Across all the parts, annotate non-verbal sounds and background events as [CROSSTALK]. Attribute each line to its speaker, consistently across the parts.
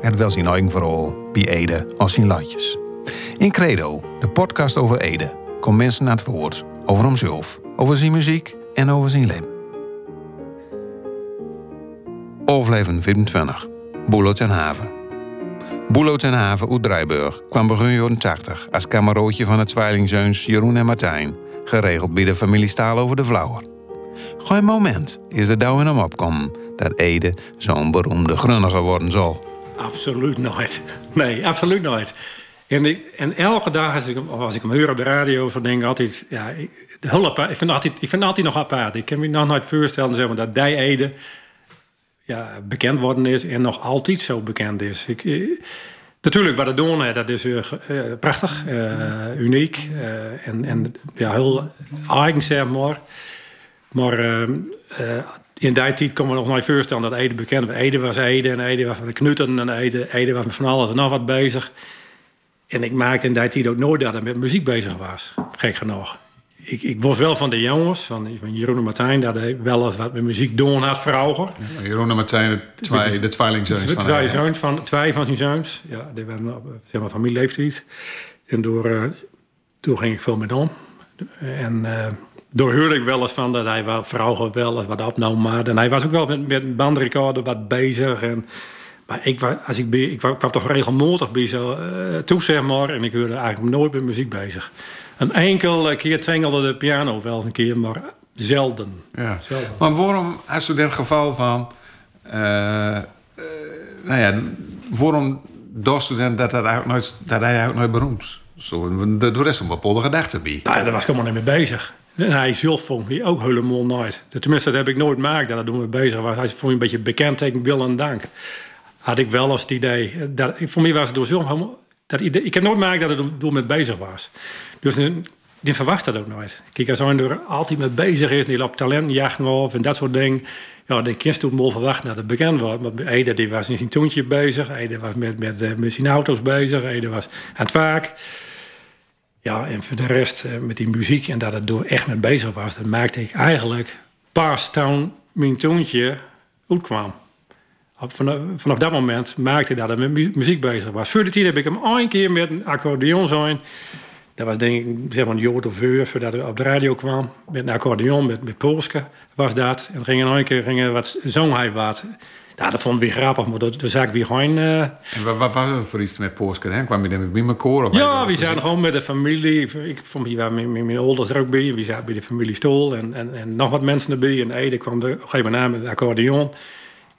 Speaker 1: Het wel zijn eigen verhaal bij Ede als zijn latjes. In Credo, de podcast over Ede, komt mensen naar het woord over hemzelf, over zijn muziek en over zijn leven. Overleven 25. Boelo ten Haven. Boelo ten Haven uit Drijburg kwam begin jaren 80 als kamerootje van het tweelingzeuns Jeroen en Martijn, geregeld bij de familie Staal over de Vlauwer. Geen moment is er in hem opkomen dat Ede zo'n beroemde grunniger worden zal.
Speaker 2: Absoluut nooit. [LAUGHS] Nee, absoluut nooit. En, ik, en elke dag als ik, hem- als ik hem hoor op de radio, dan denk ik altijd... Ja, ik, de hulp, ik, vind altijd, ik vind altijd nog apart. Ik kan me nog nooit voorstellen zeg maar, dat die Ede ja, bekend worden is en nog altijd zo bekend is. Ik, eh, natuurlijk, wat het doen, hè, dat is eh, prachtig, eh, uniek en, en ja, heel eigen, zeg maar. Maar ehm, eh, in die tijd kon me nog nooit voorstellen dat Ede bekend was. Ede was Ede en Ede was van de knuten en Ede, Ede was met van alles en nog wat bezig. En ik maakte in die tijd ook nooit dat hij met muziek bezig was. Gek genoeg. Ik, ik was wel van de jongens, van, van Jeroen en Martijn, dat hij wel eens wat met muziek doen had vroeger.
Speaker 1: Jeroen en Martijn, de, twee, de
Speaker 2: De twee, zoons van, twee van zijn zoons. Ja, die waren op zeg maar, familieleeftijd. En door, eh, toen ging ik veel met om. En eh door ik wel eens van dat hij wel vrouwen wel eens wat opnam. En hij was ook wel met, met bandrecorder wat bezig. En, maar ik, als ik, ik wa- kwam toch regelmatig bij zo eh, toe, zeg maar. En ik hoorde eigenlijk nooit met muziek bezig. Een enkel keer twengelde de piano wel eens een keer, maar zelden.
Speaker 1: Ja.
Speaker 2: zelden.
Speaker 1: Maar waarom, als in het geval van... eh, eh, nou ja, waarom dan dat, dat, eigenlijk nooit, dat hij eigenlijk nooit beroemd is? Zo, de, de rest een bepaalde gedachte bij.
Speaker 2: Nou, ja, daar was ik helemaal niet mee bezig. En hij zelf vond me ook helemaal nooit. Tenminste, dat heb ik nooit gemaakt dat er mee bezig was. Hij vond me een beetje bekend tegen wil en dank. Had ik wel eens het idee. Dat, voor mij was het door zo. Dat ik heb nooit gemaakt dat er door mee bezig was. Dus die, die verwacht dat ook nooit. Kijk, als hij er altijd mee bezig is... en die loopt talentjachten of en dat soort dingen... Ja, dan kun je toen wel verwachten dat het bekend wordt. Maar Ede die was in zijn toontje bezig. Ede was met, met, eh, met zijn auto's bezig. Ede was aan het werk. Ja, en voor de rest eh, met die muziek en dat het door echt mee bezig was, dat maakte ik eigenlijk pas toen mijn toontje uitkwam. Vanaf, vanaf dat moment maakte ik dat hij met mu- muziek bezig was. Voor de tijd heb ik hem één keer met een accordeon zijn. Dat was denk ik zeg maar een jaar of uur voordat hij op de radio kwam. Met een accordeon, met, met was dat. En ging een keer er wat, zong hij wat. Ja, dat vond ik weer grappig, maar dat, zag ik weer gewoon... eh,
Speaker 1: En wat, wat was het voor iets met Poorske? Hè? Kwam je dan bij mijn koor? Of
Speaker 2: ja, we zaten gewoon met de familie. Ik vond hier waren mijn, mijn, ouders er ook bij. We zaten bij de familie Stoel en, en, en nog wat mensen erbij. En Ede kwam er op een gegeven moment met een accordeon.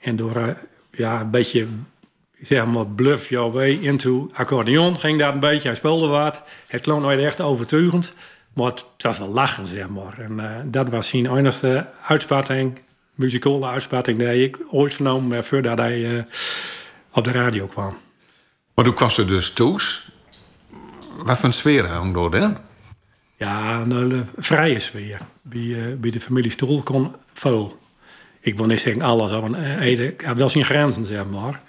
Speaker 2: En door eh, ja, een beetje, zeg maar, bluff your way into accordeon ging dat een beetje. Hij speelde wat. Het klonk nooit echt overtuigend. Maar het, het was wel lachen, zeg maar. En eh, dat was zijn enigste uitspatting, muzikale uitspatting, die ik ooit vernomen voordat hij eh, op de radio kwam.
Speaker 1: Maar toen kwam ze dus toes. Wat voor een sfeer hang door dan?
Speaker 2: Ja, een vrije sfeer. Bij, eh, bij de familie Stoel kon veel. Ik wil niet zeggen alles, want eh, ik had wel zijn grenzen, zeg maar.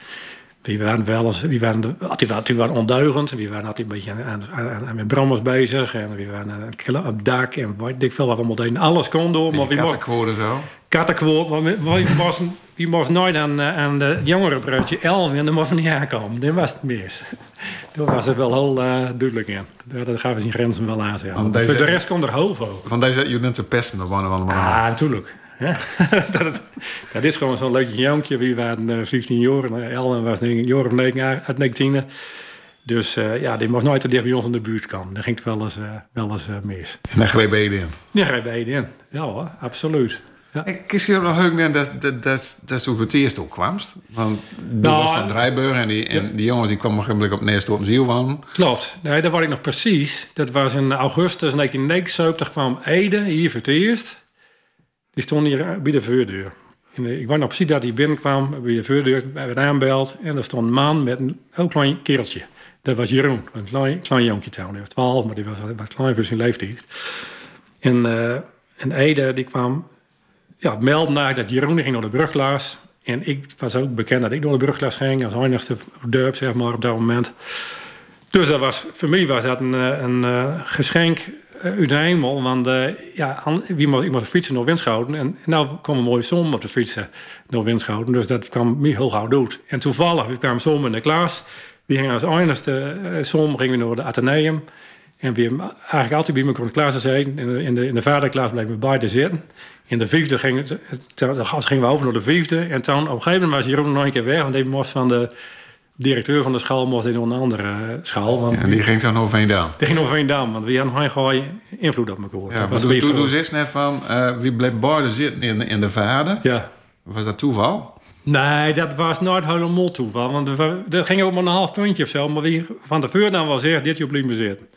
Speaker 2: Die waren wel eens, die waren, die waren natuurlijk wel ondeugend. Die waren altijd een beetje aan, aan, aan met brammers bezig. En die waren aan het dak. En weet ik veel wat allemaal deden. Alles kon door, maar wie mocht
Speaker 1: zo.
Speaker 2: Kattenkwoord. Wie moest nooit aan, eh, aan de jongere broodje Elvin. En daar moest niet aankomen. Dat was het mis. [LAUGHS] Toen was het wel heel eh, duidelijk in. Daar daar gaven zijn grenzen wel aan. Zeg.
Speaker 1: Want deze-
Speaker 2: Voor de rest kon er hoofd
Speaker 1: Van deze jullie te pesten of andere manier.
Speaker 2: Ja, natuurlijk. Ja. [LAUGHS] dat, dat is gewoon zo'n leuk jonkje. Wie waren eh, 15 jaar. en Ellen was een jaar of negen jaar uit 19. Dus ja, die moest nooit te dicht bij ons in de buurt komen. Dan ging het wel eens, eh, wel eens mis.
Speaker 1: En dan greep Ede in.
Speaker 2: Ja, je bij je in. Ja hoor, absoluut. Ja.
Speaker 1: Ik kies hier nog heuk dat, dat, dat, dat toen voor het eerst ook kwamst. Want die
Speaker 2: Nou,
Speaker 1: was van Drijburg en, die, en die jongens die kwamen moment op Neerst op ziel wonen.
Speaker 2: Klopt. Nee, dat was ik nog precies. Dat was in augustus 1979 kwam Ede hier voor het eerst. Die stond hier bij de voordeur. En, eh, ik weet nog precies dat hij binnenkwam, bij de voordeur, werd aanbeld. En er stond een man met een heel klein kereltje. Dat was Jeroen, een klein, klein jonkje trouwens. Hij was 12, maar die was, was klein voor zijn leeftijd. En, uh, en Ede, die kwam ja, melden naar dat Jeroen ging door de brugklas. En ik was ook bekend dat ik door de brugklas ging, als enigste dorp, zeg maar, op dat moment. Dus dat was, voor mij was dat een, een, een geschenk uit de hemel. Want uh, ja, wie moet, ik moest fietsen door Winschoten. En, en nou kwam een mooie zon op de fietsen door Winschoten. Dus dat kwam me heel gauw dood. En toevallig, kwamen zon in de klas. We gingen als enigste uh, zon gingen we naar de Atheneum. En we eigenlijk altijd bij me kon klas zijn. In de, in de, vaderklas bleven we beide zitten. In de vijfde gingen, gingen we over naar de vijfde. En toen op een gegeven moment was Jeroen nog een keer weg. Want hij moest van de directeur van de school moest in een andere school. Want
Speaker 1: en die ging dan over Veendam?
Speaker 2: Die ging over Veendam, want we hadden gewoon invloed op elkaar.
Speaker 1: Ja, maar toen ze net van, uh, wie bleef beide zitten in, in de vader.
Speaker 2: Ja.
Speaker 1: Was dat toeval?
Speaker 2: Nee, dat was nooit helemaal toeval. Want er ging ook maar een half puntje of zo. Maar wie van de dan wel zegt, dit je blijven zitten.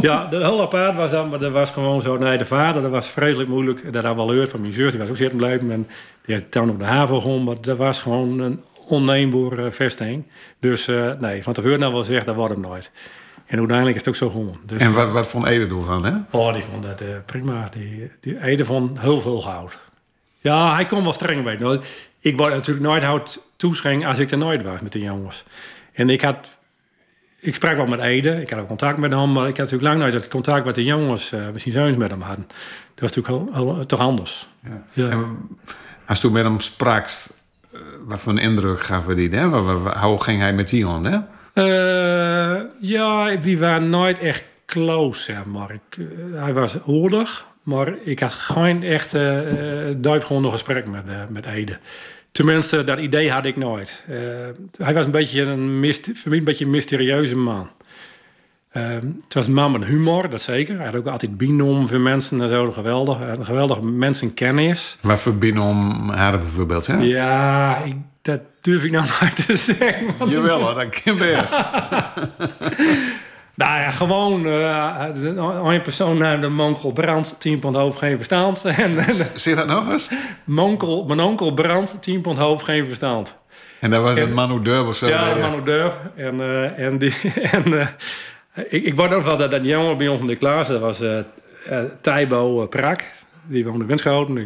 Speaker 2: Ja, de hele apart was dat, maar dat was gewoon zo. Nee, de vader, dat was vreselijk moeilijk. Dat had wel gehoord van mijn zus, die was ook zitten blijven. En die had dan op de haven gewoon, maar dat was gewoon een onneembare vesting. Dus uh, nee, van tevoren dan wel zegt, dat wordt hem nooit. En uiteindelijk is het ook zo gewoon. Dus,
Speaker 1: en wat, wat vond Ede ervan, hè?
Speaker 2: Oh, die vond dat uh, prima. Die, die Ede vond heel veel goud. Ja, hij kon wel streng bij. Ik word natuurlijk nooit hout toeschenk als ik er nooit was met de jongens. En ik had... Ik sprak wel met Ede, ik had ook contact met hem, maar ik had natuurlijk lang nooit het contact met de jongens, uh, misschien zoons met hem hadden. Dat was natuurlijk toch anders.
Speaker 1: Ja. ja. En als toen met hem sprak, wat voor een indruk gaf we die? Hè? Hoe ging hij met die? Hè?
Speaker 2: Uh, ja, die waren nooit echt close, zeg maar. Ik, uh, hij was oorlog, maar ik had geen echt uh, diepgrondig gesprek met, met Ede. Tenminste, dat idee had ik nooit. hij was een beetje een, voor mij een beetje een mysterieuze man. Uh, het was een man met humor, dat zeker. Hij had ook altijd binom voor mensen en zo. Geweldig, een geweldige mensenkennis.
Speaker 1: Maar voor binom haar bijvoorbeeld, hè?
Speaker 2: Ja, ik, dat durf ik nou [LAUGHS] nooit te zeggen.
Speaker 1: Jawel, dat kan best. [LAUGHS]
Speaker 2: nou ja, gewoon uh, een persoon naar de Monkel Brand, 10 pond hoofd, geen [LAUGHS] verstand.
Speaker 1: Zie dat nog eens?
Speaker 2: Monkel, mijn onkel Brand, 10 pond hoofd, geen verstand.
Speaker 1: En dat was en, het Manu Durf of zo?
Speaker 2: Ja, Manu Durf. En, uh, en, die, [LAUGHS] en uh, ik, ik word ook wel dat, dat jongen bij ons in de klas, dat was Thijbo Prak. Die woonde in Winschoten.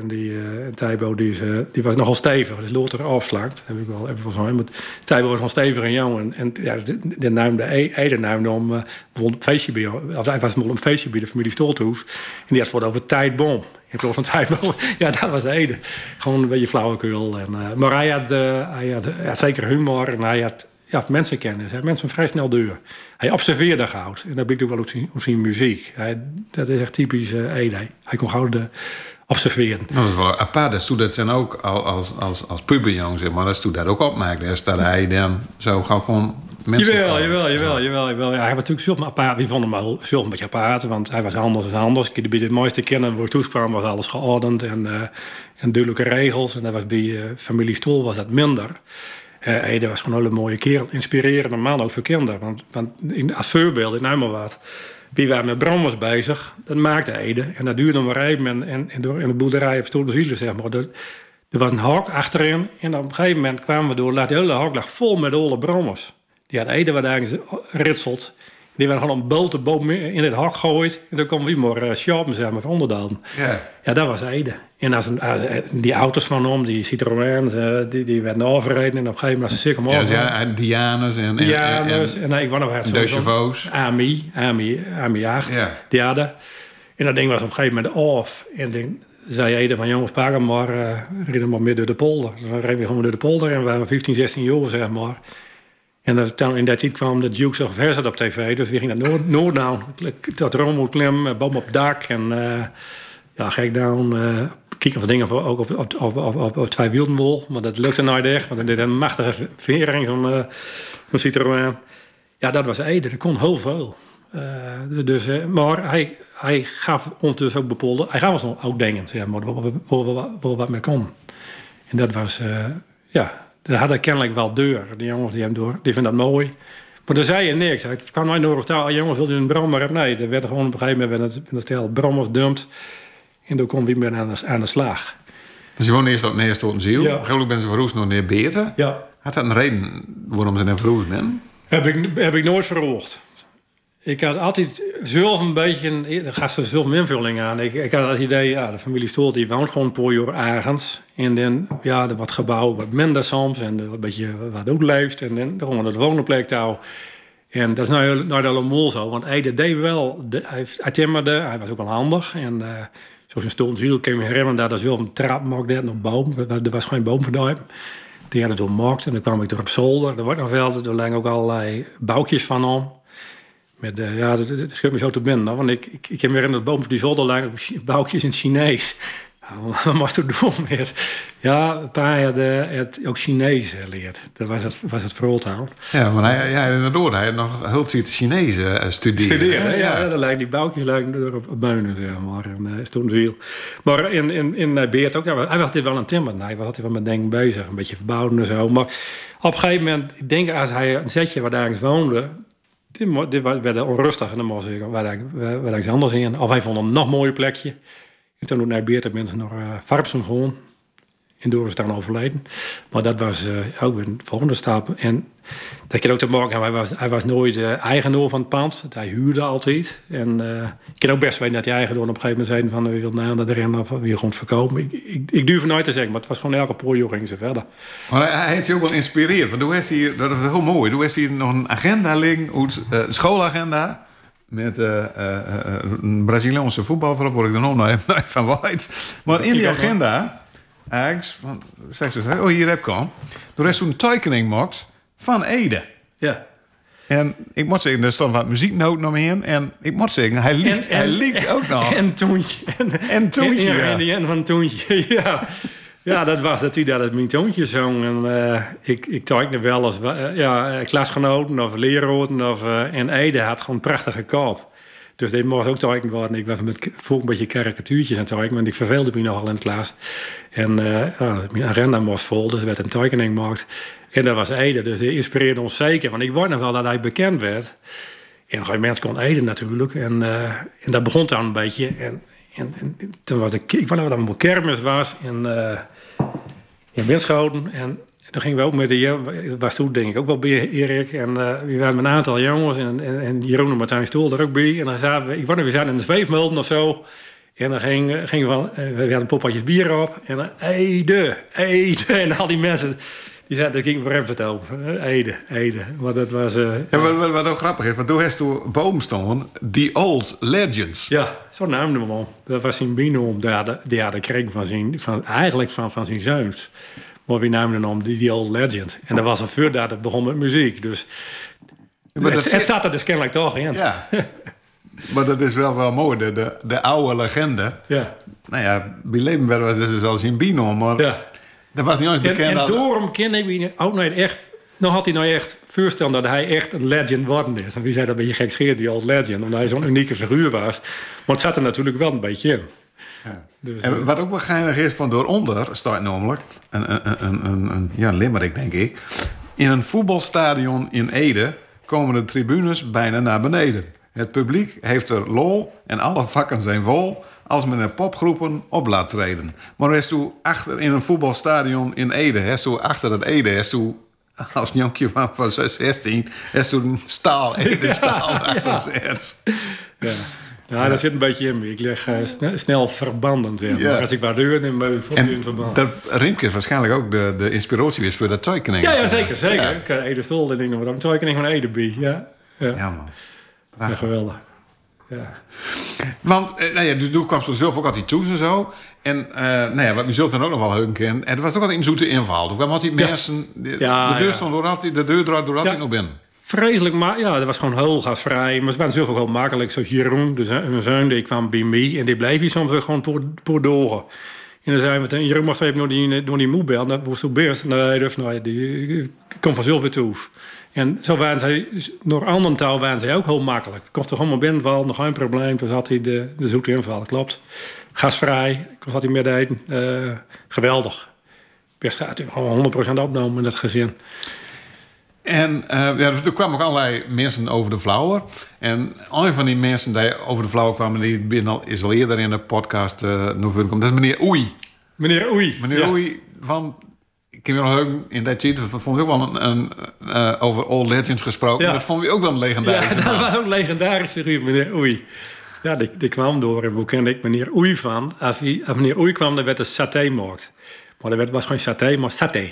Speaker 2: En die uh, Thijbo die, is, die was nogal stevig. Dus Lothar afslaakt. heb ik wel even van zo. Maar Thijbo was nog stevig en jongen. En, en ja, de, de naam, de Ede naamde om feestje bij, of hij was een feestje bij de familie Stolthoes. En die had het over tijdbom. In plaats van tijdbom. [LAUGHS] ja, dat was Ede. Gewoon een beetje flauwekul. En, maar hij had, hij had zeker humor. En hij had ja, mensenkennis. Hij mensen vrij snel deur. Hij observeerde goud. En dat ben ik ook wel op zijn, op zijn muziek. Hij, dat is echt typisch uh, Ede. Hij kon goud observeren.
Speaker 1: Nou, dat is wel apart. Dat doet dat dan ook als, als, als puberjong, zeg maar. Dat doet dat ook opmerken. Dus dat hij dan zo gauw kon mensen...
Speaker 2: Jawel, jawel, jawel, jawel, jawel. Ja, hij was natuurlijk zo apart. Wie vond hem wel zo een beetje apart. Want hij was anders dan anders. Ik de het mooiste kennen waar ik kwam was alles geordend. En, uh, en duidelijke regels. En dat was bij uh, familie Stoel was dat minder. Uh, Ede was gewoon een mooie kerel. Inspirerende man, ook voor kinderen. Want, want in, als voorbeeld in Uimerwaard, wie waren met brommers bezig, dat maakte Ede. En dat duurde maar even. En, en, door in de boerderij op Stoelzielen, zeg maar. Er, was een hok achterin. En op een gegeven moment kwamen we door. De hele hok lag vol met alle brommers. Die had Ede wat eigenlijk ritselt. Die werden gewoon een bulte boom in het hok gegooid. En dan kwam we maar uh, shoppen, zeg maar, onderdaan.
Speaker 1: Ja.
Speaker 2: ja, dat was Ede. En als een, uh, die auto's van hem, die Citroëns, die, die werden overreden. En op een gegeven moment als ze cirkel
Speaker 1: Ja, ja Dianes en...
Speaker 2: Dianes. En, en, en, ik wou nog het
Speaker 1: De chevaux.
Speaker 2: AMI, AMI, AMI 8.
Speaker 1: Ja.
Speaker 2: Die hadden. En dat ding was op een gegeven moment off. En ding, zei Ede van jongens, pak hem maar, uh, reden maar meer door de polder. Dus dan reden we gewoon door de polder. En we waren 15, 16 jaar, zeg maar. En dan in dat tijd kwam de Dukes of Hazzard op tv. Dus we gingen naar Noord, Noorddown. Tot Rome klimmen, boom op dak. En uh, ja, gek down. Uh, kijken of dingen ook op, op, op, op, op, twee wieldenwol. Maar dat lukte nooit echt. Want dit een machtige vering, zo'n uh, zo Citroën. Ja, dat was Ede. Dat kon heel veel. Dus, maar hij, hij gaf ondertussen ook bepolde... Hij gaf ons ook dingen, ja, maar waar wat mee kon. En dat was, ja... Dat had kennelijk wel deur. Die jongens die hem door, die vinden dat mooi. Maar dan zei je niks. Ik kwam nooit door stel, jongens, wil je een brommer hebben? Nee, er werd gewoon op een gegeven moment in het stel brommers dumpt. En toen kon wie meer aan de, aan de slag.
Speaker 1: Dus je woont eerst op Neerst tot een ziel.
Speaker 2: Ja.
Speaker 1: Een moment ben ze verroest nog neer beter.
Speaker 2: Ja,
Speaker 1: Had dat een reden waarom ze net verroest ben?
Speaker 2: heb ik, heb ik nooit verhoogd. Ik had altijd zelf een beetje, daar gaat er zelf een invulling aan. Ik, ik had het idee, ja, de familie Stoel die woont gewoon een paar jaar ergens. En dan, ja, wat gebouw, wat minder soms. En wat beetje wat ook leeft. En dan gewoon de wonenplek touw. En dat is nou, nou allemaal zo. Want hij deed wel, hij, hij timmerde, hij was ook wel handig. En uh, zoals een stoel ziel, kan je me herinneren, dat er zelf een trap nog boom. Er was geen boom vandaan. Die hadden door maakt en dan kwam ik er op zolder. Er wordt nog wel, er lagen ook allerlei bouwtjes van om. Met, uh, ja, dat, dat me zo te binnen. Want ik, ik, ik heb me herinnerd dat boven op die zolder lagen bouwtjes in het Chinees. [LAUGHS] Wat je doen met? Ja, een paar hadden het ook Chinees geleerd. Dat was het, was het voortaal.
Speaker 1: Ja, maar hij, ja, inderdaad, hij had nog heel veel Chinees uh, studeren.
Speaker 2: Studeren, ja. ja. Dan lijken die bouwtjes lijken er op, op beunen, zeg maar. En uh, stond veel. Maar in, in, in Beert ook, ja, hij was dit wel een timmer. Hij was altijd wel met denken bezig, een beetje verbouwen en zo. Maar op een gegeven moment, ik denk als hij een zetje waar daar woonde, dit, dit werd onrustig en dan moest ik waar, waar, waar anders in. Of hij vond een nog mooier plekje. En toen naar Beert mensen nog uh, Varpsen gewoon. En door is dan overleden. Maar dat was uh, ook weer een volgende stap. En dat kan ook te maken hij was, hij was nooit uh, eigenaar van het pand. Hij huurde altijd. En uh, ik kan ook best weten dat hij eigenaar op een gegeven moment zei van... we willen naar de rennen of we gewoon verkopen. Ik, ik, ik durf nooit te zeggen, maar het was gewoon elke poor ging ze verder.
Speaker 1: Maar hij, heeft je ook wel inspireerd. Want toen heeft hij, dat is heel mooi, toen heeft hij nog een agenda liggen, een schoolagenda met uh, uh, een Braziliaanse voetbalver, word ik er nog van [LAUGHS] white. Maar in die agenda, eigenlijk, van, zeg ze, oh hier heb ik al. Toen is toen een tekening gemaakt van Ede.
Speaker 2: Ja.
Speaker 1: En ik moet zeggen, er stond wat muzieknoot nog in. En ik moet zeggen, hij liegt, hij liegt ook nog.
Speaker 2: En Toentje.
Speaker 1: En, en Toentje,
Speaker 2: en,
Speaker 1: ja.
Speaker 2: En die en van Toentje, [LAUGHS] ja. Ja, dat was dat hij dat het mijn toontje zong. En uh, ik, ik tekende wel als uh, ja, klasgenoten of leraren. Of, uh, en Ede had gewoon een prachtige kop. Dus dit moest ook tekenen worden. Ik was met voor een beetje karikatuurtjes aan het. Want ik verveelde me nogal in de klas. En ja, mijn agenda moest vol. Dus er werd een tekening gemaakt. En dat was Ede. Dus hij inspireerde ons zeker. Want ik wou nog wel dat hij bekend werd. En geen mens kon Ede natuurlijk. En, en dat begon dan een beetje. En, en, en, toen was ik, ik dat allemaal kermis was in, uh, in Winschoten. En toen gingen we ook met de, was toen denk ik ook wel bij Erik. En uh, we waren met een aantal jongens en, en, en Jeroen en Martijn Stoel er ook bij. En dan zaten we, ik wou we zaten in de zweefmulden of zo. En dan ging, ging van, we hadden een poppatjes bier op. En dan, Ede. [LAUGHS] En al die mensen, die zaten, ging voor hem vertellen. Ede, Ede. Maar dat was... Uh,
Speaker 1: ja, wat, wat, ook grappig is, want toen heeft toen stonden The Old Legends.
Speaker 2: Ja, zo naamde we hem. Dat was zijn binoom. Die had, die had kreeg van zijn, van, eigenlijk van, van zijn zoons. Maar we namen hem The, The Old Legend. En dat was een vuur dat het begon met muziek. Dus ja, het, dat het zat er dus kennelijk toch in.
Speaker 1: Ja. [LAUGHS] maar dat is wel wel mooi, de, de, de oude legende.
Speaker 2: Ja.
Speaker 1: Nou ja, werden we dus al zijn binoom, maar...
Speaker 2: Ja.
Speaker 1: Dat was niet eens bekend.
Speaker 2: En, en
Speaker 1: dat...
Speaker 2: door hem ken ik ook nooit echt. nog had hij nou echt voorstellen dat hij echt een legend worden is. En wie zei dat een beetje gekscheerd, die old legend, omdat hij zo'n unieke figuur was. Maar het zat er natuurlijk wel een beetje in.
Speaker 1: Ja. Dus, en wat ook wel geinig is, van dooronder staat namelijk een, een, een, een, een ja, limerick denk ik. In een voetbalstadion in Ede komen de tribunes bijna naar beneden. Het publiek heeft er lol en alle vakken zijn vol als men er popgroepen op laat treden. Maar is toen achter in een voetbalstadion in Ede, hè, zo achter het Ede, is toen als jonkje van, van 16, is toen een staal, [LAUGHS] Ede staal ja, achter ja.
Speaker 2: Ja. Ja, ja, daar zit een beetje in. Ik leg uh, snel, snel verbanden, zeg maar. Ja. Als ik waar deur in bij
Speaker 1: en verband. Dat Riemke is waarschijnlijk ook de, de inspiratie is voor dat tekening.
Speaker 2: Ja, ja, zeker, zeker. Ja. Ik Ede Stol, en dingen, maar een tekening van Ede bij. Ja, ja.
Speaker 1: ja man.
Speaker 2: Ja, geweldig. Ja.
Speaker 1: Want, nou ja, dus toen kwam ze zelf ook altijd toe en zo. En uh, nou ja, wat je zult dan ook nog wel heun. En het was ook altijd een zoete inval. Toen kwam altijd mensen... De,
Speaker 2: ja,
Speaker 1: de deur stond door altijd, de deur draait door altijd nog binnen.
Speaker 2: Vreselijk, maar ja, dat was gewoon heel gasvrij. Maar ze waren zelf ook heel makkelijk. Zoals Jeroen, dus mijn zoon, die kwam bij mij. En die bleef hier soms gewoon voor. En dan zei we, Jeroen was even door die, door die moe bel. Dat was zo best. Nee, dus, nee, die komt vanzelf weer toe. En zo waren zij, door andere taal waren zij ook heel makkelijk. Het kostte gewoon maar binnenval, nog geen probleem. Toen had hij de, de zoete inval, klopt. Gasvrij, kon had hij meer eten. Uh, geweldig. Best gaat gewoon 100% opnomen in dat gezin.
Speaker 1: En uh, ja, er kwamen ook allerlei mensen over de Flauwer. En een van die mensen die over de Flauwer kwamen, die binnen al, is al eerder in de podcast uh, naar voren Dat is meneer Oei.
Speaker 2: Meneer Oei.
Speaker 1: Meneer
Speaker 2: ja.
Speaker 1: Oei van... Nog heugen in dat tijd, dat vond ik ook wel een, een eh, over Old Legends gesproken.
Speaker 2: Ja.
Speaker 1: Dat vond ik ook wel een legendarische
Speaker 2: Ja, [LAUGHS] dat was ook een legendarische figuur, meneer Oei. Ja, die, die kwam door. En hoe kende ik meneer Oei van? Als, hij, als meneer Oei kwam, dan werd er saté gemaakt. Maar dat werd, was geen saté, maar saté.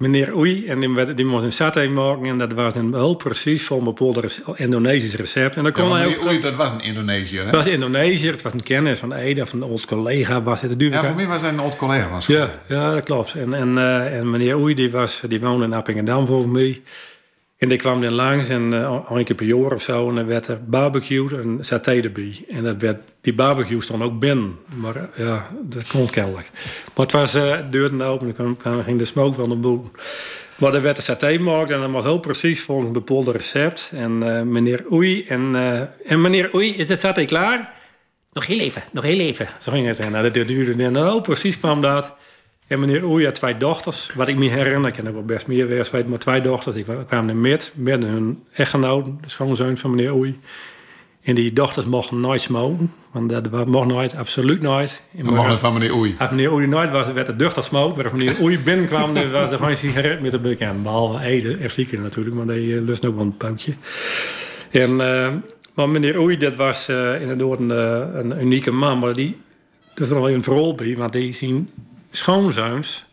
Speaker 2: Meneer Oei, en die, die moest een saté maken. En dat was een heel precies voor een bepaald Indonesisch recept. En dan kon hij
Speaker 1: meneer
Speaker 2: ook...
Speaker 1: Oei, dat was een Indonesiër, hè?
Speaker 2: Het was Indonesiër, het was een kennis van Ede, van een oud collega. Was het,
Speaker 1: Ja, voor mij was hij een oud collega van school.
Speaker 2: ja, ja, dat klopt. En, en, eh, en meneer Oei, die, was, die woonde in Appingedam volgens mij. En die kwam dan langs en al een keer per jaar of zo. En dan werd er barbecued en saté erbij. En dat werd, die barbecue stond ook binnen. Maar eh, ja, dat kon kennelijk. Maar het was uh, deur open en dan ging de smoke van de boel. Maar er werd een saté gemaakt en dat was heel precies volgens een bepaald recept. En meneer Oei, en, en meneer Oei, is de saté klaar? Nog heel even, nog heel even. Zo ging het. En nou, dat duurde en heel precies kwam dat. En meneer Oei had twee dochters. Wat ik me herinner, ik ken er wel best meer weer weten, maar twee dochters. Die kwamen er met, met hun echtgenoten, de schoonzoon van meneer Oei. En die dochters mochten nooit smoken, want dat mocht nooit, absoluut nooit. En
Speaker 1: Dan mag het van meneer Oei.
Speaker 2: als meneer Oei nooit was, werd het duchtig smoke. Maar als meneer Oei [LAUGHS] binnenkwam, dan was er gewoon een sigaret met een bekend. Behalve Ede en Fieke natuurlijk, maar die eh, lust ook wel een poutje. En, eh, maar meneer Oei, dat was eh, inderdaad een, een unieke man. Maar die, dat is er nog even een verhaal bij, want die zien schoonzoons,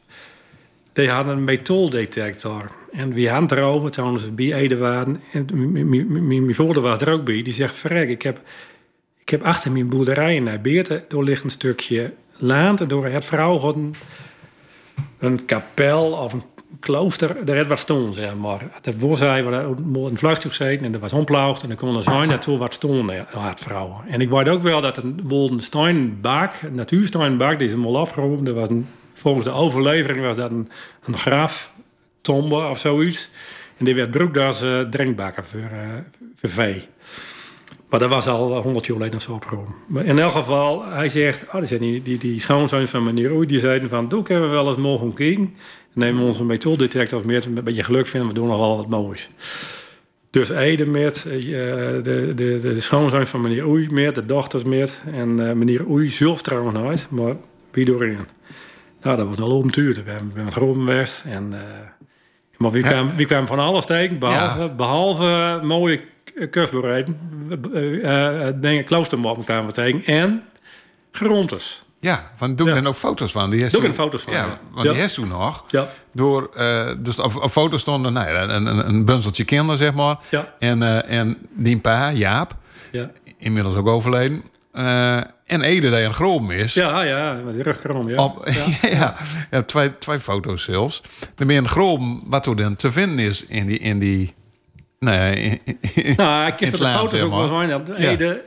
Speaker 2: die hadden een metooldetector. En wie het erover, ze bij Ede waren. En mijn vader was er ook bij. Die zegt, verrek, ik heb, ik heb achter mijn boerderij in Nijbeerte... door ligt een stukje land. En door het vrouw had een, een kapel of een klooster. Wat stond, zeg maar. Dat was hij, een vluchtig zitten en dat was omplauwd. En dan kon er zijn naartoe wat stond, had vrouw. En ik weet ook wel dat een bolden een natuursteinbak, die is helemaal afgeroepen. Dat was volgens de overlevering was dat een, een graf, tombe of zoiets. En die werd gebruikt als eh, drinkbakken voor, eh, voor vee. Maar dat was al honderd jaar geleden zo opgeroepen. Maar in elk geval, hij zegt, oh, die, die, die, schoonzoon van meneer Oei, die zeiden van, doe, kunnen we wel eens morgen kijken. Nemen we onze metooldetector mee, een beetje geluk vinden, we doen nog wel wat moois. Dus Ede met, eh, de, de, de, de schoonzoon van meneer Oei met, de dochters met. En eh, meneer Oei zelf trouwens nooit, maar wie doorheen. Nou, dat was wel omtuurd. We hebben met geweest. En, eh, maar wie kwam, wie kwam van alles tegen, behalve, behalve mooie kustbereiden. Uh, dingen, kloostermoppen kwamen we tegen. En grontes.
Speaker 1: Ja, van doe ik
Speaker 2: Ja.
Speaker 1: dan ook foto's van. Die
Speaker 2: Doe ik foto's van,
Speaker 1: Ja,
Speaker 2: ja.
Speaker 1: want
Speaker 2: Ja.
Speaker 1: die heeft toen nog.
Speaker 2: Ja,
Speaker 1: Door, eh, dus op, op foto stonden nou ja, een, een, een bunzeltje kinderen, zeg maar.
Speaker 2: Ja.
Speaker 1: En, eh, en die pa, Jaap,
Speaker 2: ja.
Speaker 1: inmiddels ook overleden. eh, en Ede, die een groom is.
Speaker 2: Ja, ja, met rugkrom, ja.
Speaker 1: Op, [LAUGHS] ja. ja, twee, twee foto's zelfs. Dan ben je een groom wat er dan te vinden is in die... In die nee, in, in-
Speaker 2: Nou, ik heb
Speaker 1: het
Speaker 2: de foto's
Speaker 1: zeg
Speaker 2: ook wel zijn. Ede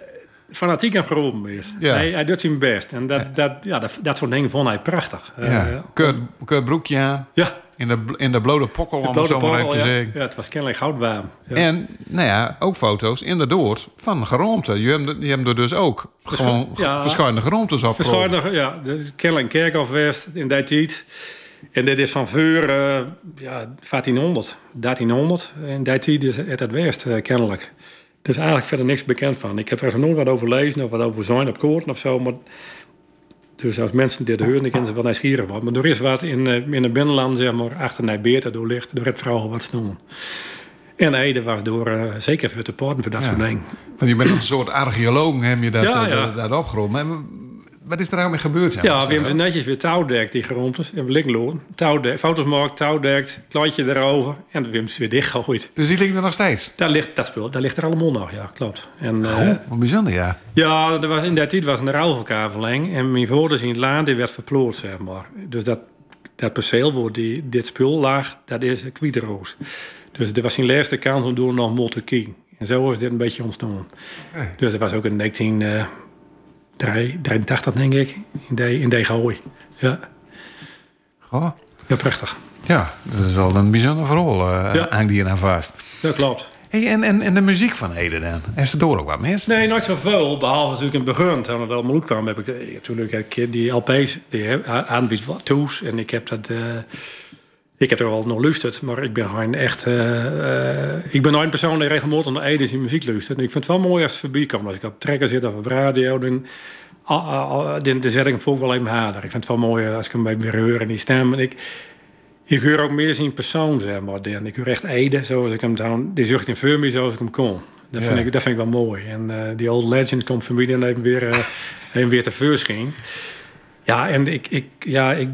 Speaker 2: fanatiek aan geroepen is.
Speaker 1: Ja.
Speaker 2: Hij, hij doet zijn best. En dat, dat, ja, dat, dat soort dingen vond hij prachtig.
Speaker 1: ja.
Speaker 2: Eh,
Speaker 1: Kurt, Kurt broekje aan.
Speaker 2: ja,
Speaker 1: In de, in de blode pokkel, om het zo maar even te zeggen.
Speaker 2: ja, het was kennelijk goudwarm. Ja.
Speaker 1: En, nou ja, ook foto's inderdaad van geroomte. Je hebt, je hebt er dus ook gewoon verschillende geroomtes op.
Speaker 2: Verschillende, ja, de kennelijk kerkhof West in die tijd. En dit is van voor eh, ja, 1400, 1300. In die tijd is het het West, eh, kennelijk. Er is eigenlijk verder niks bekend van. Ik heb er nooit wat over lezen of wat over zijn op koorten of zo. Maar dus als mensen dit horen, dan kunnen ze wel nieuwsgierig worden. Maar er is wat in, eh, in het binnenland, zeg maar, achter Nijbeerte door ligt. Door het vrouwen wat snoemen. En Ede was door, eh, zeker voor de poorten, voor dat
Speaker 1: Ja.
Speaker 2: soort dingen.
Speaker 1: Want je bent een soort archeoloog, heb je dat,
Speaker 2: Ja,
Speaker 1: eh,
Speaker 2: ja.
Speaker 1: dat, dat opgerold. Wat is er eigenlijk mee gebeurd?
Speaker 2: Ja, we hebben ze netjes weer touwdekt, die geromptes. En we liggen Touwdek, foto's gemaakt, touwdekt, kleedje erover. En we hebben ze weer dichtgegooid.
Speaker 1: Dus die liggen er nog steeds?
Speaker 2: Daar ligt dat spul, daar ligt er allemaal nog, ja, klopt. En, eh,
Speaker 1: Oh, wat bijzonder, ja.
Speaker 2: ja, er was, in die tijd was een ruilverkaveling. En mijn voorders in het laan, die werd verploord, zeg maar. Dus dat, dat perceel waar die, dit spul lag, dat is een kwietroos. Dus er was zijn laatste kans om door nog te kijken. En zo is dit een beetje ontstaan.
Speaker 1: Hey.
Speaker 2: Dus dat was ook in 1983, denk ik, in die, in die gooi. Ja,
Speaker 1: Goh.
Speaker 2: ja, prachtig.
Speaker 1: Ja, dat is wel een bijzonder verhaal. eh
Speaker 2: Ja.
Speaker 1: Hangt hier aan vast.
Speaker 2: Dat klopt.
Speaker 1: Hey, en, en, en de muziek van Ede dan? Is er door ook wat mis?
Speaker 2: Nee, nooit zoveel. Behalve natuurlijk in het begin, toen het allemaal kwam, heb ik de- natuurlijk heb ik die LP's, die a- aanbiedt wat toes. En ik heb dat, eh, ik heb er al nog luisterd, maar ik ben gewoon echt, eh, eh, ik ben nooit een persoon die regelmatig naar Ede zijn muziek luistert. En ik vind het wel mooi als het voorbij komt. Als ik op trekker zit of op radio, dan, al- al- de, de zetting vond ik wel even harder. Ik vind het wel mooi als ik hem bij weer hoor en die stem. En ik, ik hoor ook meer zijn persoon, zeg maar. Dan. Ik hoor echt Ede, zoals ik hem dan... Die zucht in Furmy zoals ik hem kon. Dat, vind,
Speaker 1: Ja.
Speaker 2: ik, dat vind ik wel mooi. En eh, die Old Legend komt voor mij dan even weer, eh, even weer te ging. Ja, en ik, ik, ja, ik,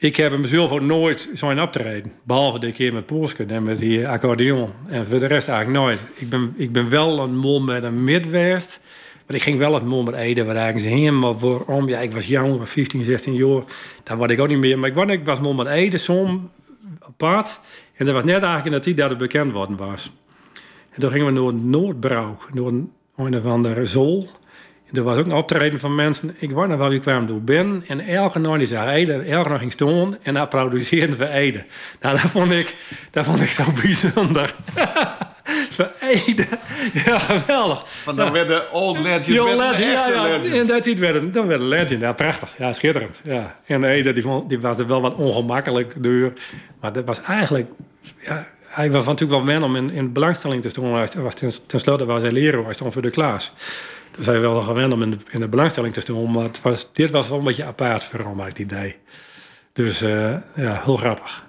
Speaker 2: ik heb hem zelf ook nooit zo'n optreden. Behalve de keer met Polske en met die accordeon. En voor de rest eigenlijk nooit. Ik ben, ik ben wel een mol met een midwest. Maar ik ging wel het mol met Ede. Waar eigenlijk heen. Maar waarom? Ja, ik was jong, 15, 16 jaar. Daar word ik ook niet meer. Maar ik was, ik was mol met Ede, som apart. En dat was net eigenlijk dat het bekend worden was. En toen gingen we naar Noordbrouw. Door een of andere zool. Er was ook een optreden van mensen. Ik weet nog wel wie kwam door binnen. En elke nacht die Ede, elke nacht ging staan en applaudisseerde voor Ede. Nou, dat vond ik, dat vond ik zo [LAUGHS] bijzonder. [LAUGHS] voor Ede. Ja, geweldig.
Speaker 1: Van dan
Speaker 2: Ja.
Speaker 1: werd de old legend, werd een
Speaker 2: legend, ja,
Speaker 1: echte
Speaker 2: ja.
Speaker 1: legend.
Speaker 2: En dat werd een, dan werd een legend. Ja, prachtig. Ja, schitterend. Ja. En Ede, die, vond, die was er wel wat ongemakkelijk door. Maar dat was eigenlijk... Ja, hij was natuurlijk wel men om in, in belangstelling te. Hij was ten, tenslotte was hij leraar, hij stond voor de klas. Was wel gewend om in de, in de belangstelling te staan. Maar dit was wel een beetje apart voor ik het idee. Dus eh, ja, heel grappig.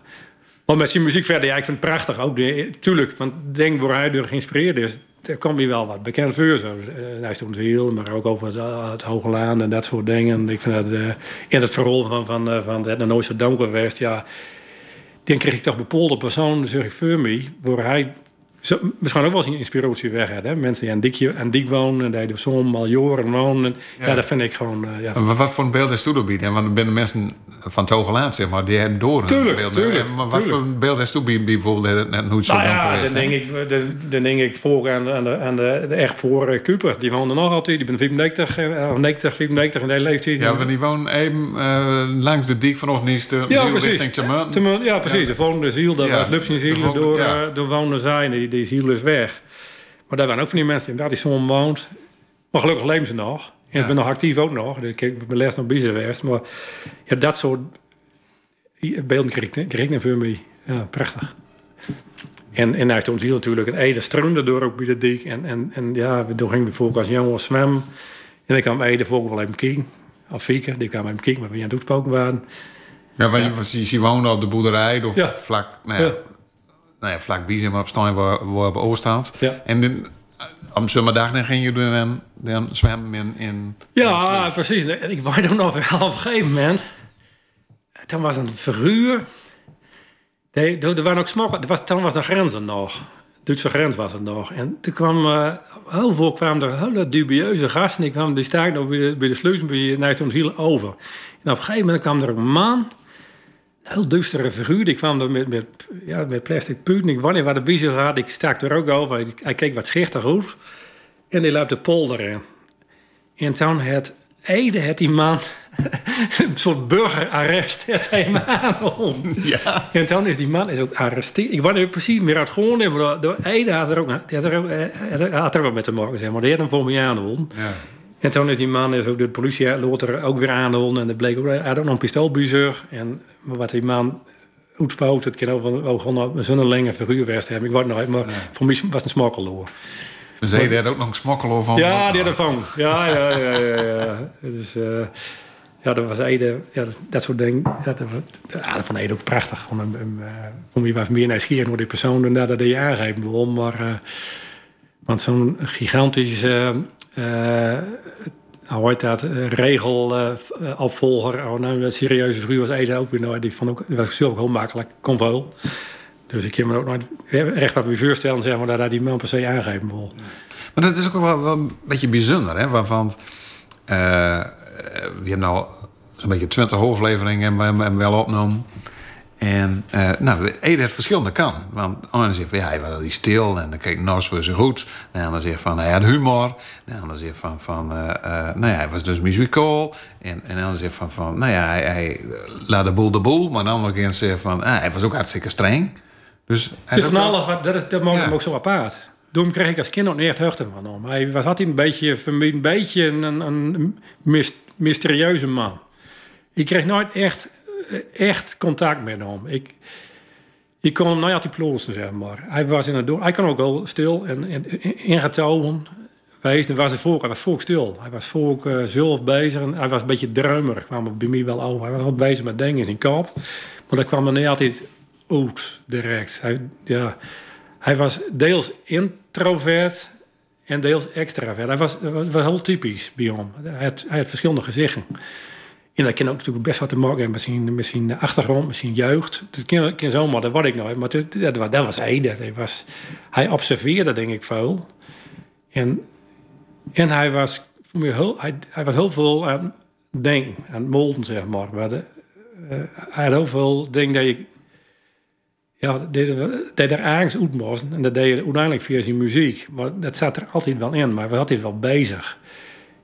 Speaker 2: Maar met zijn muziek verder, ja, ik vind het prachtig. Ook tuurlijk, want ik denk waar hij door geïnspireerd is, daar kwam hij wel wat bekend voor. Zo. Eh, hij stond heel, maar ook over het, eh, het Hoge Laan en dat soort dingen. Ik vind dat, in het verhaal van, van, van het nooit zo donker geweest, ja, dan kreeg ik toch bepaalde personen, zeg ik voor me, waar hij zo, misschien ook wel zijn inspiratie weg. Hè? Mensen die aan Diekje aan Diek wonen, en die er zo'n al jaren wonen. Ja.
Speaker 1: Ja.
Speaker 2: dat vind ik gewoon. eh, ja,
Speaker 1: Maar wat voor een beeld is toe bieden? Want er zijn mensen van Land, zeg maar, die hebben door
Speaker 2: Tuurlijk,
Speaker 1: beeld.
Speaker 2: tuurlijk,
Speaker 1: En Maar wat
Speaker 2: tuurlijk.
Speaker 1: voor een beeld is toe bieden bijvoorbeeld net hoe zo
Speaker 2: Nou
Speaker 1: dan
Speaker 2: ja,
Speaker 1: geweest
Speaker 2: dan denk ik, dan, dan denk ik voor aan, de- aan, de, aan de, de echt voor eh, Cooper. Die woonde nog altijd. Die ben 95, eh, of 90, 95 in de leeftijd.
Speaker 1: Ja, want die wonen even eh, langs de dik vanochtend niet te
Speaker 2: Ja,
Speaker 1: richting Temunt.
Speaker 2: Ja, precies. De volgende ziel, dat was Lupsje
Speaker 1: de
Speaker 2: ziel. Door, eh, door wonen zijn. Die, die ziel is weg. Maar daar waren ook van die mensen inderdaad die zo'n woont. Maar gelukkig leven ze nog. En
Speaker 1: Ja.
Speaker 2: ik ben nog actief ook nog. Ik heb mijn les nog bezig geweest. Maar ja, dat soort beelden kreeg ik- ik voor mij. Ja, prachtig. En, en hij stond hier natuurlijk een Ede stroomde door ook bij de dik. En, en, en ja, we- toen gingen we voor als jongen zwemmen. En ik kwam Ede volgens wel even kijken. Of die kwam even kijken, maar we aan het waren.
Speaker 1: Ja, want je, ze, ze wonen op de boerderij of
Speaker 2: Ja.
Speaker 1: vlak, nou ja,
Speaker 2: Ja.
Speaker 1: Nou ja, vlak bij, zeg maar op staan waar, waar we overstaat.
Speaker 2: Ja.
Speaker 1: En dan, eh, om zomerdag dan ging je dan, dan zwemmen in... in
Speaker 2: Ja, precies. En Ik weet nog wel op een gegeven moment. Toen was een verhuur. Nee, er, waren ook smokkel. Er was, toen was de grenzen nog. Duitse grens was het nog. En toen kwam eh, heel veel kwamen er hele dubieuze gasten. Die kwamen die staken bij de, bij de sluizen bij Hiel over. En op een gegeven moment kwam er een man. Heel duistere figuur. Die kwam er met, met, ja, met plastic puut. Ik wanneer waar de biezen had, ik stak er ook over. Hij, keek wat schichtig uit. En die liep de polder in. En toen het Ede het die man [LAUGHS] een soort burgerarrest het hij aangehouden.
Speaker 1: Ja.
Speaker 2: En toen is die man is ook arresteerd. Ik niet precies meer uit gewoon Ede had er ook, die had er eh, had er- had er ook met te maken, zeg maar. Die had hem voor mij aangehouden.
Speaker 1: ja.
Speaker 2: En toen is die man is ook door de politie later ook weer aangehouden. En dat bleek ook, hij had ook nog een pistool bij zich. En wat die man uitspoot, het kan ook wel een zonnelinge figuur geweest hebben. Ik het nog, maar voor mij was het een smokkeloor.
Speaker 1: Dus hij had ook nog een smokkel van...
Speaker 2: Ja, die had ervan. Ja, ja, ja, ja. ja. Dus, eh, ja, dat was Ede, ja, dat, dat soort dingen. Ja, dat, ja, vond Ede ook prachtig. Een, eh, voor mij was meer nieuwsgierig naar die persoon dan dat hij je aangeven wil. Maar, eh, want zo'n gigantisch, eh eh, hoe heet dat, eh, regelopvolger, oh, nou, een serieuze figuur was Ede ook weer. Die vond ook, was zelf ook heel makkelijk, kon. Dus ik kan me ook nooit recht wat weer voorstellen, zeg maar, dat die man per se aangeven wil.
Speaker 1: Maar dat is ook wel, een beetje bijzonder, hè? Eh, eh, we hebben nou zo'n beetje 20 hoofdleveringen en we hebben wel opgenomen. En uh, nou, Ede heeft verschillende kanten. Want anderen zegt van ja, hij was die stil en dan keek Nors voor zijn goed. En de ander zegt van hij had humor. En de ander zegt van, van uh, uh, nou ja, hij was dus muzikaal. En, en de ander zegt van, van nou ja, hij, hij laat de boel de boel. Maar de andere keer zegt van ah, hij was ook hartstikke streng. Dus
Speaker 2: Zeg van alles, wat, dat, is, dat maakt
Speaker 1: Ja.
Speaker 2: hem ook zo apart. Daarom kreeg ik als kind ook niet echt hechten van hem. Hij was altijd een beetje, een, beetje een, een, een mys- mysterieuze man. Ik kreeg nooit echt, eh, echt contact met hem. Ik, ik kon hem altijd plozen, zeg maar. Hij was in het door. Hij kon ook wel stil en, en ingetogen. geweest. En was volk, hij was volk stil. Hij was volk uh, zelf bezig. En hij was een beetje druimerig. kwam bij mij wel over. Hij was al bezig met dingen in zijn kop. Maar dat kwam er niet altijd uit direct. Hij, ja, hij was deels introvert en deels extravert. Hij was, was heel typisch bij hem. Hij hij had verschillende gezichten. Dat kan ook natuurlijk best wat te maken hebben met zijn achtergrond, zijn jeugd. Dat kan, kan zomaar, dat wat ik nooit. Maar dat, dat, dat was hij. Hij, was, hij observeerde, denk ik, veel. En, en hij, was, voor mij heel, hij, hij was heel veel aan denken, aan het molden, zeg maar. de, uh, hij had heel veel dingen dat je... Ja, dat er ergens uit moest. En dat deed je uiteindelijk via zijn muziek. Maar dat zat er altijd wel in. Maar we was altijd wel bezig.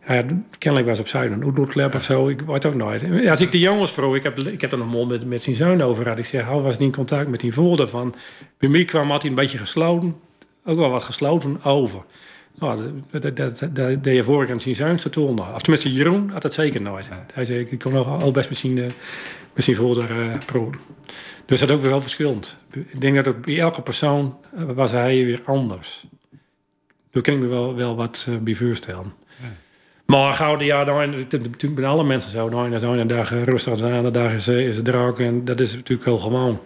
Speaker 2: Ja, kennelijk was op Zuid een Oedoetklep of zo. Ik weet ook nooit. Als ik de jongens vroeg, ik heb, ik heb er nog mal met, met zijn zoon over gehad. Ik zeg, hij was niet in contact met die voerder van... Bij mij kwam altijd een beetje gesloten, ook wel wat gesloten over. Nou, dat, dat, dat, deed je vorig aan zijn zoon te doen. Of tenminste, Jeroen had dat zeker nooit. Hij zei, ik kon nog al best met zijn, uh, met zijn voerder uh, Dus dat is ook weer wel verschillend. Ik denk dat bij elke persoon was hij weer anders. Daar kan ik me wel, wel wat uh, bij voorstellen. Ja. Maar gouden ja, dan, natuurlijk bij alle mensen zo. Dan is een dag rustig aan, de dag is, is het druk. En dat is natuurlijk heel gewoon.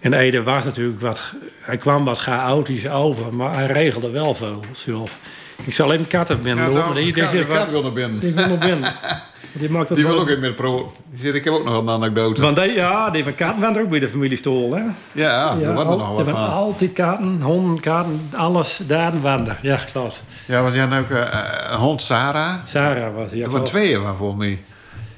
Speaker 2: En Ede was natuurlijk wat... Hij kwam wat chaotisch over, maar hij regelde wel veel zelf. Ik zal even katten binnen
Speaker 1: ja, die, die, kat wil naar binnen.
Speaker 2: Die wil naar binnen. [LAUGHS]
Speaker 1: Die, maakt die wil ook in met pro. Ik heb ook nog een anekdote.
Speaker 2: Want die, ja, die van katten waren er ook bij de familie Stol, hè?
Speaker 1: Ja, ja daar waren er nog wat van.
Speaker 2: altijd katten, honden, katten, alles daar waren er. Ja, klopt.
Speaker 1: Ja, was jij nou ook uh, hond Sarah?
Speaker 2: Sarah was, ja,
Speaker 1: Er waren tweeën van volgens mij.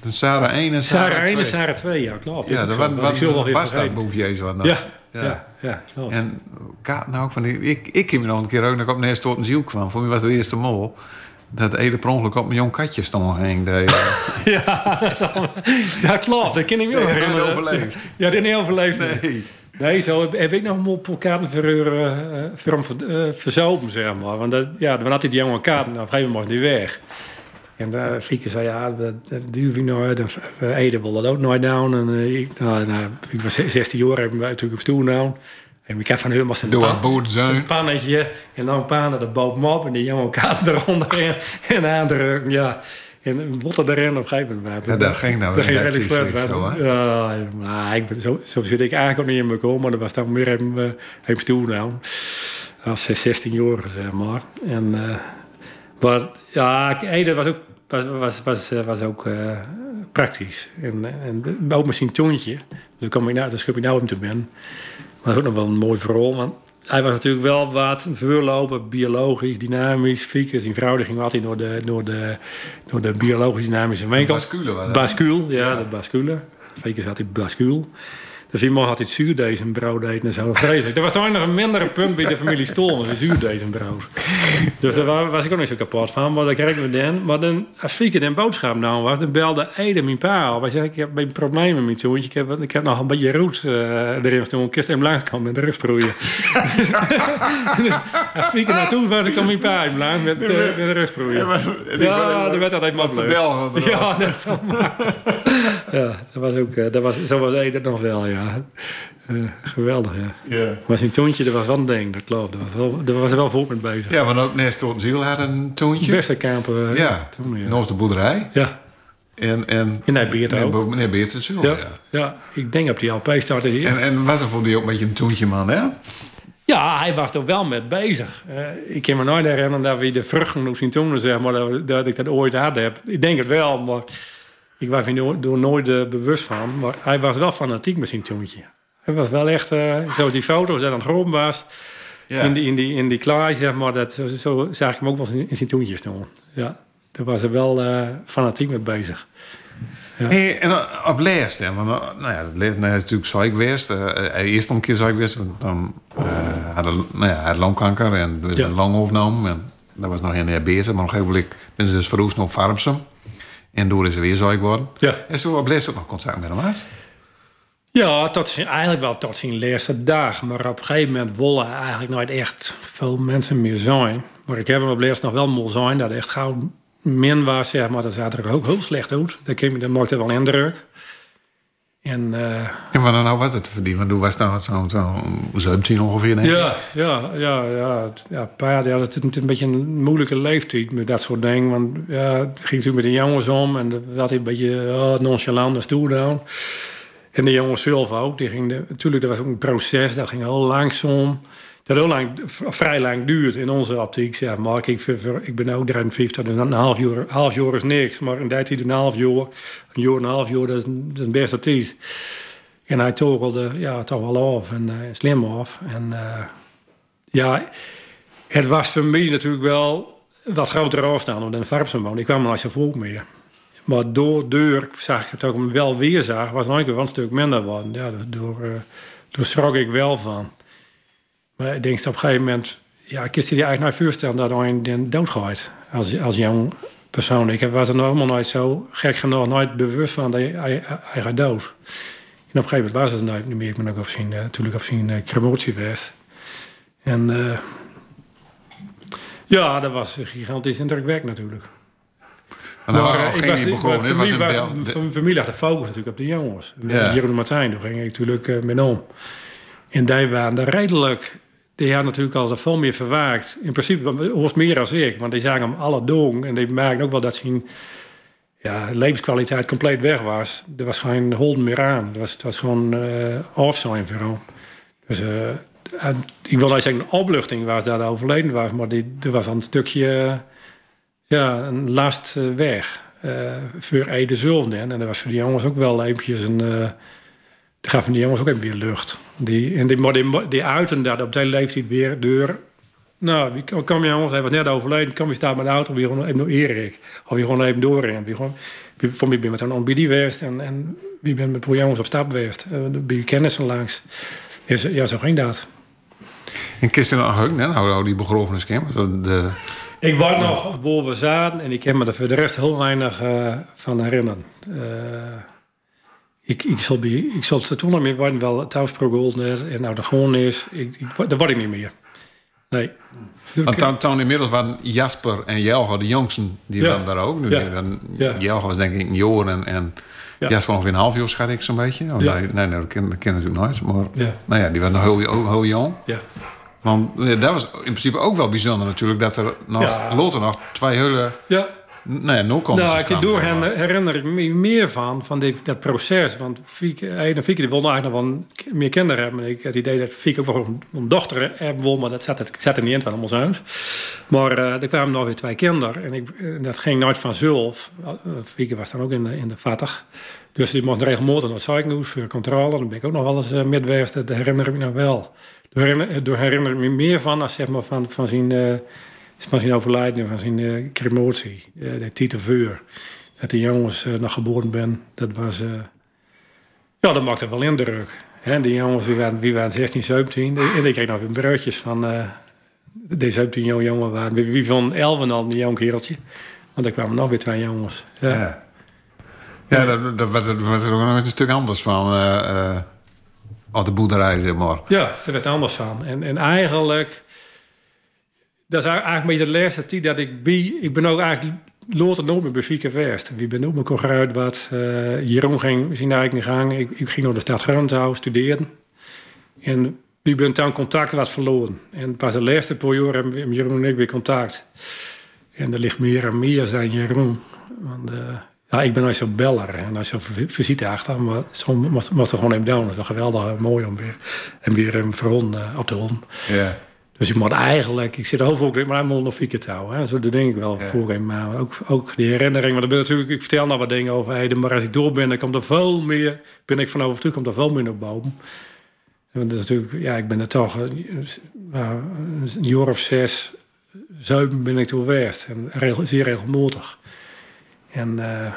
Speaker 1: Dus Sarah 1 en Sarah,
Speaker 2: Sarah
Speaker 1: 1
Speaker 2: en Sarah 2, ja, klopt.
Speaker 1: Ja, dat waren bastardboefjes.
Speaker 2: Ja, ja, ja, ja, klopt.
Speaker 1: En kaart nou ook van die... Ik, ik heb me nog een keer ook nog op een tot een ziel kwam. Voor mij was het de eerste mol. Dat Ede per ongeluk op mijn jong katje stond heen.
Speaker 2: ja, dat, is al, dat klopt. Dat ken ik ook
Speaker 1: nee, niet overleefd.
Speaker 2: Ja, die niet overleefd.
Speaker 1: Nee.
Speaker 2: Nee, zo heb ik nog op kaarten verhuren, uh, voor hem uh, verzopen, zeg maar. Want dat, ja, dan had hij die jonge kaarten, op een gegeven moment die weg. En uh, Fieke zei, ja, dat, dat duw ik nooit. En Ede wil dat ook nooit down. En uh, ik, nou, nou, ik was 16 jaar, heb ik natuurlijk op stoel down. En ik heb van zijn
Speaker 1: Doe pan,
Speaker 2: een pannetje. En dan een pan, dat boot me op. En die jonge kaarten [LAUGHS] eronder in, en aandrukken, ja. En botten erin op een gegeven moment.
Speaker 1: Ja, dat ging nou
Speaker 2: dat ging
Speaker 1: redelijk
Speaker 2: ja, ik ben, zo, zo zit ik eigenlijk niet in mijn kom. Maar dat was dan meer even, uh, nou. Als 16 jaar, zeg maar. En, uh, maar ja, Ede was ook was, was, was, was ook uh, praktisch. En, en ook zijn toontje. Daar kom ik nou, schub ik nou hem te ben. Maar dat is ook nog wel een mooi verhaal. Want hij was natuurlijk wel wat voorlopen, biologisch, dynamisch. Zijn vrouw die ging altijd door de, door de, door de biologisch dynamische winkel.
Speaker 1: Bascule was dat?
Speaker 2: Bascule, ja, ja. de bascule. Fieke zat in bascule. Dus iemand had iets zuurdees en eten en zo. Vreselijk. Er was toch nog een mindere punt bij de familie Stol met zuurdees en. Dus daar was ik ook niet zo kapot van. Maar dan kreeg we dan. Maar dan, als Fieke een boodschap nou was, dan belde Ede mijn pa al. Hij zei, ik heb een probleem met mijn zoontje. Ik heb, ik heb nog een beetje roet uh, erin staan. Ik hem langs kan met de rustproeien. [LAUGHS] dus als Fieke naartoe was, ik dan mijn pa in langs met, uh, met de rustproeien. Ja, dat werd altijd makkelijk. Ja, net zo [LAUGHS] Ja, dat was ook, dat was, zo was Ede nog wel, ja. Uh, geweldig, ja.
Speaker 1: ja.
Speaker 2: Maar zijn toontje, dat was wel een ding, dat klopt. Daar was er wel vol mee bezig.
Speaker 1: Ja, want ook Nest tot Ziel had een toontje.
Speaker 2: Beste kamper. Uh,
Speaker 1: ja, toen, ja. De boerderij.
Speaker 2: Ja.
Speaker 1: En, en,
Speaker 2: en hij Beert ook.
Speaker 1: Meneer Beert het
Speaker 2: ja. ja. ja, ik denk op die LP startte hier.
Speaker 1: En, en was er voor die ook een beetje een toontje man, hè?
Speaker 2: Ja, hij was er wel mee bezig. Uh, ik kan me nooit herinneren dat we de vruchten op zien toen, zeg maar, dat, dat ik dat ooit had heb. Ik denk het wel, maar ik was er door nooit uh, bewust van. Maar hij was wel fanatiek met zijn toontje. Hij was wel echt, uh, zoals die foto's dat aan het grond was. Ja. In, die, in, die, in die klaar, zeg maar, dat, zo, zo zag ik hem ook wel in, in zijn toontje staan. Ja, daar was hij wel uh, fanatiek mee bezig.
Speaker 1: Ja. Hey, en op les, hè, want nou ja, les nou, is natuurlijk ziek geweest. Uh, hij eerst nog een keer ziek geweest. Dan uh, had hij nou ja, had longkanker en dus ja. een longovernomen. En dat was nog een jaar bezig. Maar op een gegeven moment ben ze dus verroest naar Farmsum. En door is ze weer ziek geworden.
Speaker 2: Ja.
Speaker 1: En op les ook nog contact met hem uit.
Speaker 2: Ja, tot zijn, eigenlijk wel tot zijn laatste dag. Maar op een gegeven moment willen eigenlijk nooit echt veel mensen meer zijn. Maar ik heb hem op laatst nog wel moe zijn. Dat echt gauw min was, zeg maar. Dat zat er ook heel slecht uit. Dat, dat maakte wel indruk. En, uh,
Speaker 1: en wat nou was het te verdienen? Want toen was dat zo'n zo 17 ongeveer, denk ik?
Speaker 2: Ja, ja, ja, ja. ja, paard, ja, dat is een beetje een moeilijke leeftijd met dat soort dingen. Want ja, het ging natuurlijk met de jongens om en dat had hij een beetje uh, nonchalant en stoer gedaan. En de jongens zelf ook. Die ging de, natuurlijk, dat was ook een proces, dat ging heel langzaam. Dat heel lang, vrij lang duurt in onze optiek. Ja, maar ik, ik ben ook 53, dus een half jaar, half jaar is niks. Maar die tijd een half jaar, een jaar en een half jaar, dat is, een beste tijd. En hij torgelde ja, toch wel af en uh, slim af. En uh, ja, het was voor mij natuurlijk wel wat grotere afstand dan een Varpsenwoon. Ik kwam er zo vroeg meer. Maar door deur zag ik het ook wel weer zag, was het wel een stuk minder. Ja, door, uh, door schrok ik wel van. Maar ik denk op een gegeven moment, ja, ik je eigenlijk nooit voorstellen dat hij doodgaat als, als jong persoon. Ik was er helemaal nooit zo gek genoeg, nooit bewust van dat hij, hij, gaat dood. En op een gegeven moment was het nooit meer. Ik ben ook op zijn, uh, natuurlijk op zijn uh, crematie geweest. En uh, ja, dat was gigantisch indrukwekkend natuurlijk.
Speaker 1: En nou, maar, ik was, begonnen,
Speaker 2: was, was, familie had de focus natuurlijk op de jongens. Ja. Jeroen Martijn, daar ging ik natuurlijk uh, mee om. En die waren er redelijk... Die hadden natuurlijk al veel meer verwaakt. In principe was meer als ik. Want die zagen hem alle doen. En die merkten ook wel dat zijn ja, levenskwaliteit compleet weg was. Er was geen holden meer aan. Het was, was gewoon uh, off zijn vooral. Dus uh, ik wil niet zeggen een opluchting was dat overleden was. Maar die, er was een stukje ja, een last uh, weg. voor Ede zelf. En dat was voor die jongens ook wel eventjes een toen gaven die jongens ook even weer lucht. Die, en die, die, die uiten dat op die leeftijd weer door. Nou, wie kwam jongens, hij was net overleden, kwam je staan met de auto, weer gewoon even naar Erik. Of weer gewoon even door. En wie gewoon, voor mij ben met een ontbidie geweest en, en wie ben met jongens op stap geweest. Uh, bij kennissen langs. Is, ja, zo ging dat.
Speaker 1: En kist er nog ook, nou, nou die begrafenis de...
Speaker 2: Ik was nog boven zaten en ik kan me er voor de rest heel weinig uh, van herinneren. Uh, ik, ik, zal, bij, ik zal het toen nog meer worden, wel thuisprogolden en nou de gewoon is. Ik, ik, dat word ik niet meer. Nee.
Speaker 1: Want toen, toen inmiddels waren Jasper en Jelgo de jongsten, die ja. waren daar ook. Nu, ja. ja. Jelgo was denk ik een jaar en, en ja. Jasper ongeveer een half jaar, schat ik zo'n beetje. Ja. Nee, nee, nee, dat ken, dat ken natuurlijk nooit. Maar ja. nou ja, die waren nog heel, heel jong. Ja. Want dat was in principe ook wel bijzonder natuurlijk, dat er nog, later nog twee hele... Nee, komt
Speaker 2: Nou, ik door herinner ik me meer van, van dit, dat proces. Want Fieke, en Fieke die wilde eigenlijk nog wel meer kinderen hebben. Ik had het idee dat Fieke ook wel een, dochter hebben wil, maar dat zat, het, zat er niet in van ons huis. Maar uh, er kwamen nog weer twee kinderen. En ik, dat ging nooit vanzelf. Fieke was dan ook in de, in de vattig. Dus die mocht regelmatig naar het ziekenhuis voor controle. Dan ben ik ook nog wel eens uh, midweest. Dat herinner ik me nog wel. Door herinner, door herinner ik me meer van als zeg maar van, van zijn... Uh, van zijn overlijden, van zijn uh, cremotie, uh, de titelveur. Dat die jongens uh, nog geboren ben, dat was... ja, dat maakte wel indruk. Hè? Die jongens, wie waren, wie waren 16, 17. En ik kreeg nog een broodjes van... de 17 jonge jongen waren. Wie, van 11 en al een jong kereltje. Want er kwamen nog weer twee jongens. Ja,
Speaker 1: ja. ja dat, dat, werd, werd er ook nog een stuk anders van... op de boerderij, zeg maar.
Speaker 2: Ja, dat werd anders van. En, en eigenlijk dat is eigenlijk een de laatste tijd dat ik bij... Ik ben ook eigenlijk later nooit meer bij Fieke geweest. Wie ben ook mijn geruid wat. Jeroen ging zien eigenlijk niet gang. Ik, ik, ging naar de stad Grontouw studeren. En wie ben toen contact wat verloren. En pas de laatste paar jaar hebben Jeroen en ik weer contact. En er ligt meer en meer zijn Jeroen. Want, uh, ja, ik ben nooit zo beller en nooit zo visite achter. Maar soms was er gewoon even. Dat is wel geweldig mooi om weer, en weer hem voor uh, op de rond. Dus je moet eigenlijk, ik zit overal maar helemaal nog fikken houden. Zo denk ik wel ja. voor Maar ook, ook die herinnering. Maar dan ben natuurlijk, ik vertel nou wat dingen over Heden. Maar als ik door ben, dan komt er veel meer. Ben ik van overtuigd, komt er veel meer naar boven. En dat is natuurlijk, ja, ik ben er toch nou, een jaar of zes, zeven ben ik toen geweest. En regel, zeer regelmatig. En uh,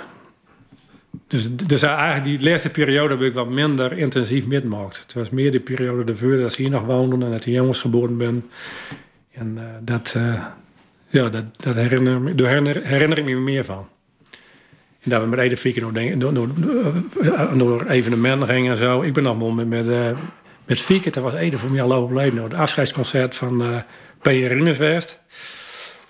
Speaker 2: dus, dus eigenlijk die laatste periode heb ik wat minder intensief meegemaakt. Het was meer de periode ervoor dat ze hier nog woonden en dat die jongens geboren ben. En uh, dat, uh, ja, dat, dat herinner, daar herinner, ik me meer van. En dat we met Ede Fieke door, door, door, door, evenementen gingen en zo. Ik ben nog met, met, uh, met Fieke, dat was Ede voor mij al overleden. Het afscheidsconcert van uh, P. Rinneswest.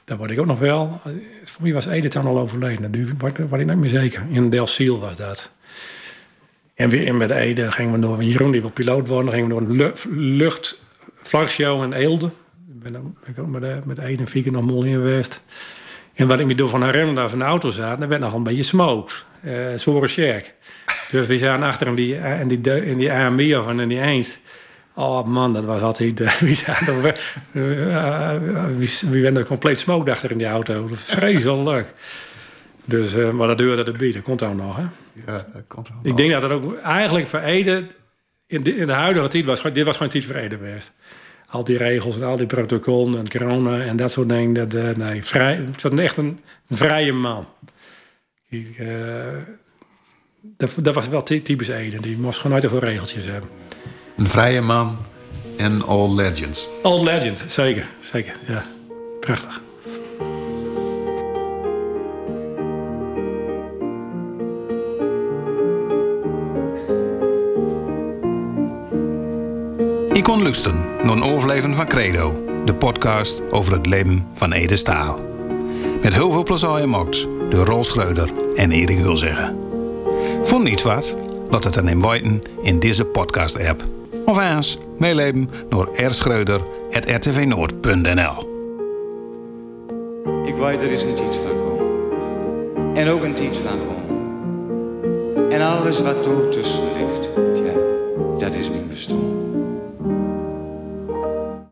Speaker 2: Dat word ik ook nog wel. Voor mij was Edith al overleden. Dat was ik niet meer zeker. In Del Ciel was dat. En weer in met Ede gingen we door. Jeroen die wil piloot worden. Dan gingen we door een lu- luchtvlagshow in Eelde. Ik ben ik ook met, eh, met Ede en Fieke nog mol in geweest. En wat ik me door van herinner dat we in de auto zaten, er werd nog een beetje smoked. Uh, zware sjerk. Dus we zaten achter in die, in die, in die AMI of in die eens. Oh man, dat was altijd... eh, [LAUGHS] wie zaten we, eh, wie, wie werden er compleet smoked achter in die auto. Dat Vreselijk. Dus, eh, maar dat duurde erbij, dat komt ook nog, hè.
Speaker 1: Ja, dat komt.
Speaker 2: Ik denk dat het ook eigenlijk voor Ede, in de, in de huidige tijd, was, dit was gewoon tijd voor Ede geweest. Al die regels en al die protocollen en corona en dat soort dingen. Dat, nee, vrij, het was echt een vrije man. Ik, dat, dat was wel ty- typisch Ede. Die moest gewoon uit veel regeltjes hebben.
Speaker 1: Een vrije man en all legends.
Speaker 2: Old legend, zeker. Zeker, ja. Prachtig.
Speaker 1: Ik kon luisteren naar een overleven van Credo, de podcast over het leven van Ede Staal. Met heel veel plezier mocht door Rol Schreuder en Erik Hulzeggen. Vond niet wat? Laat het dan in in deze podcast-app. Of eens meeleven door rschreuder.rtvnoord.nl
Speaker 3: Ik weet er is een tijd van komen. En ook een tijd van gewoon. En alles wat er tussen ligt, ja, dat is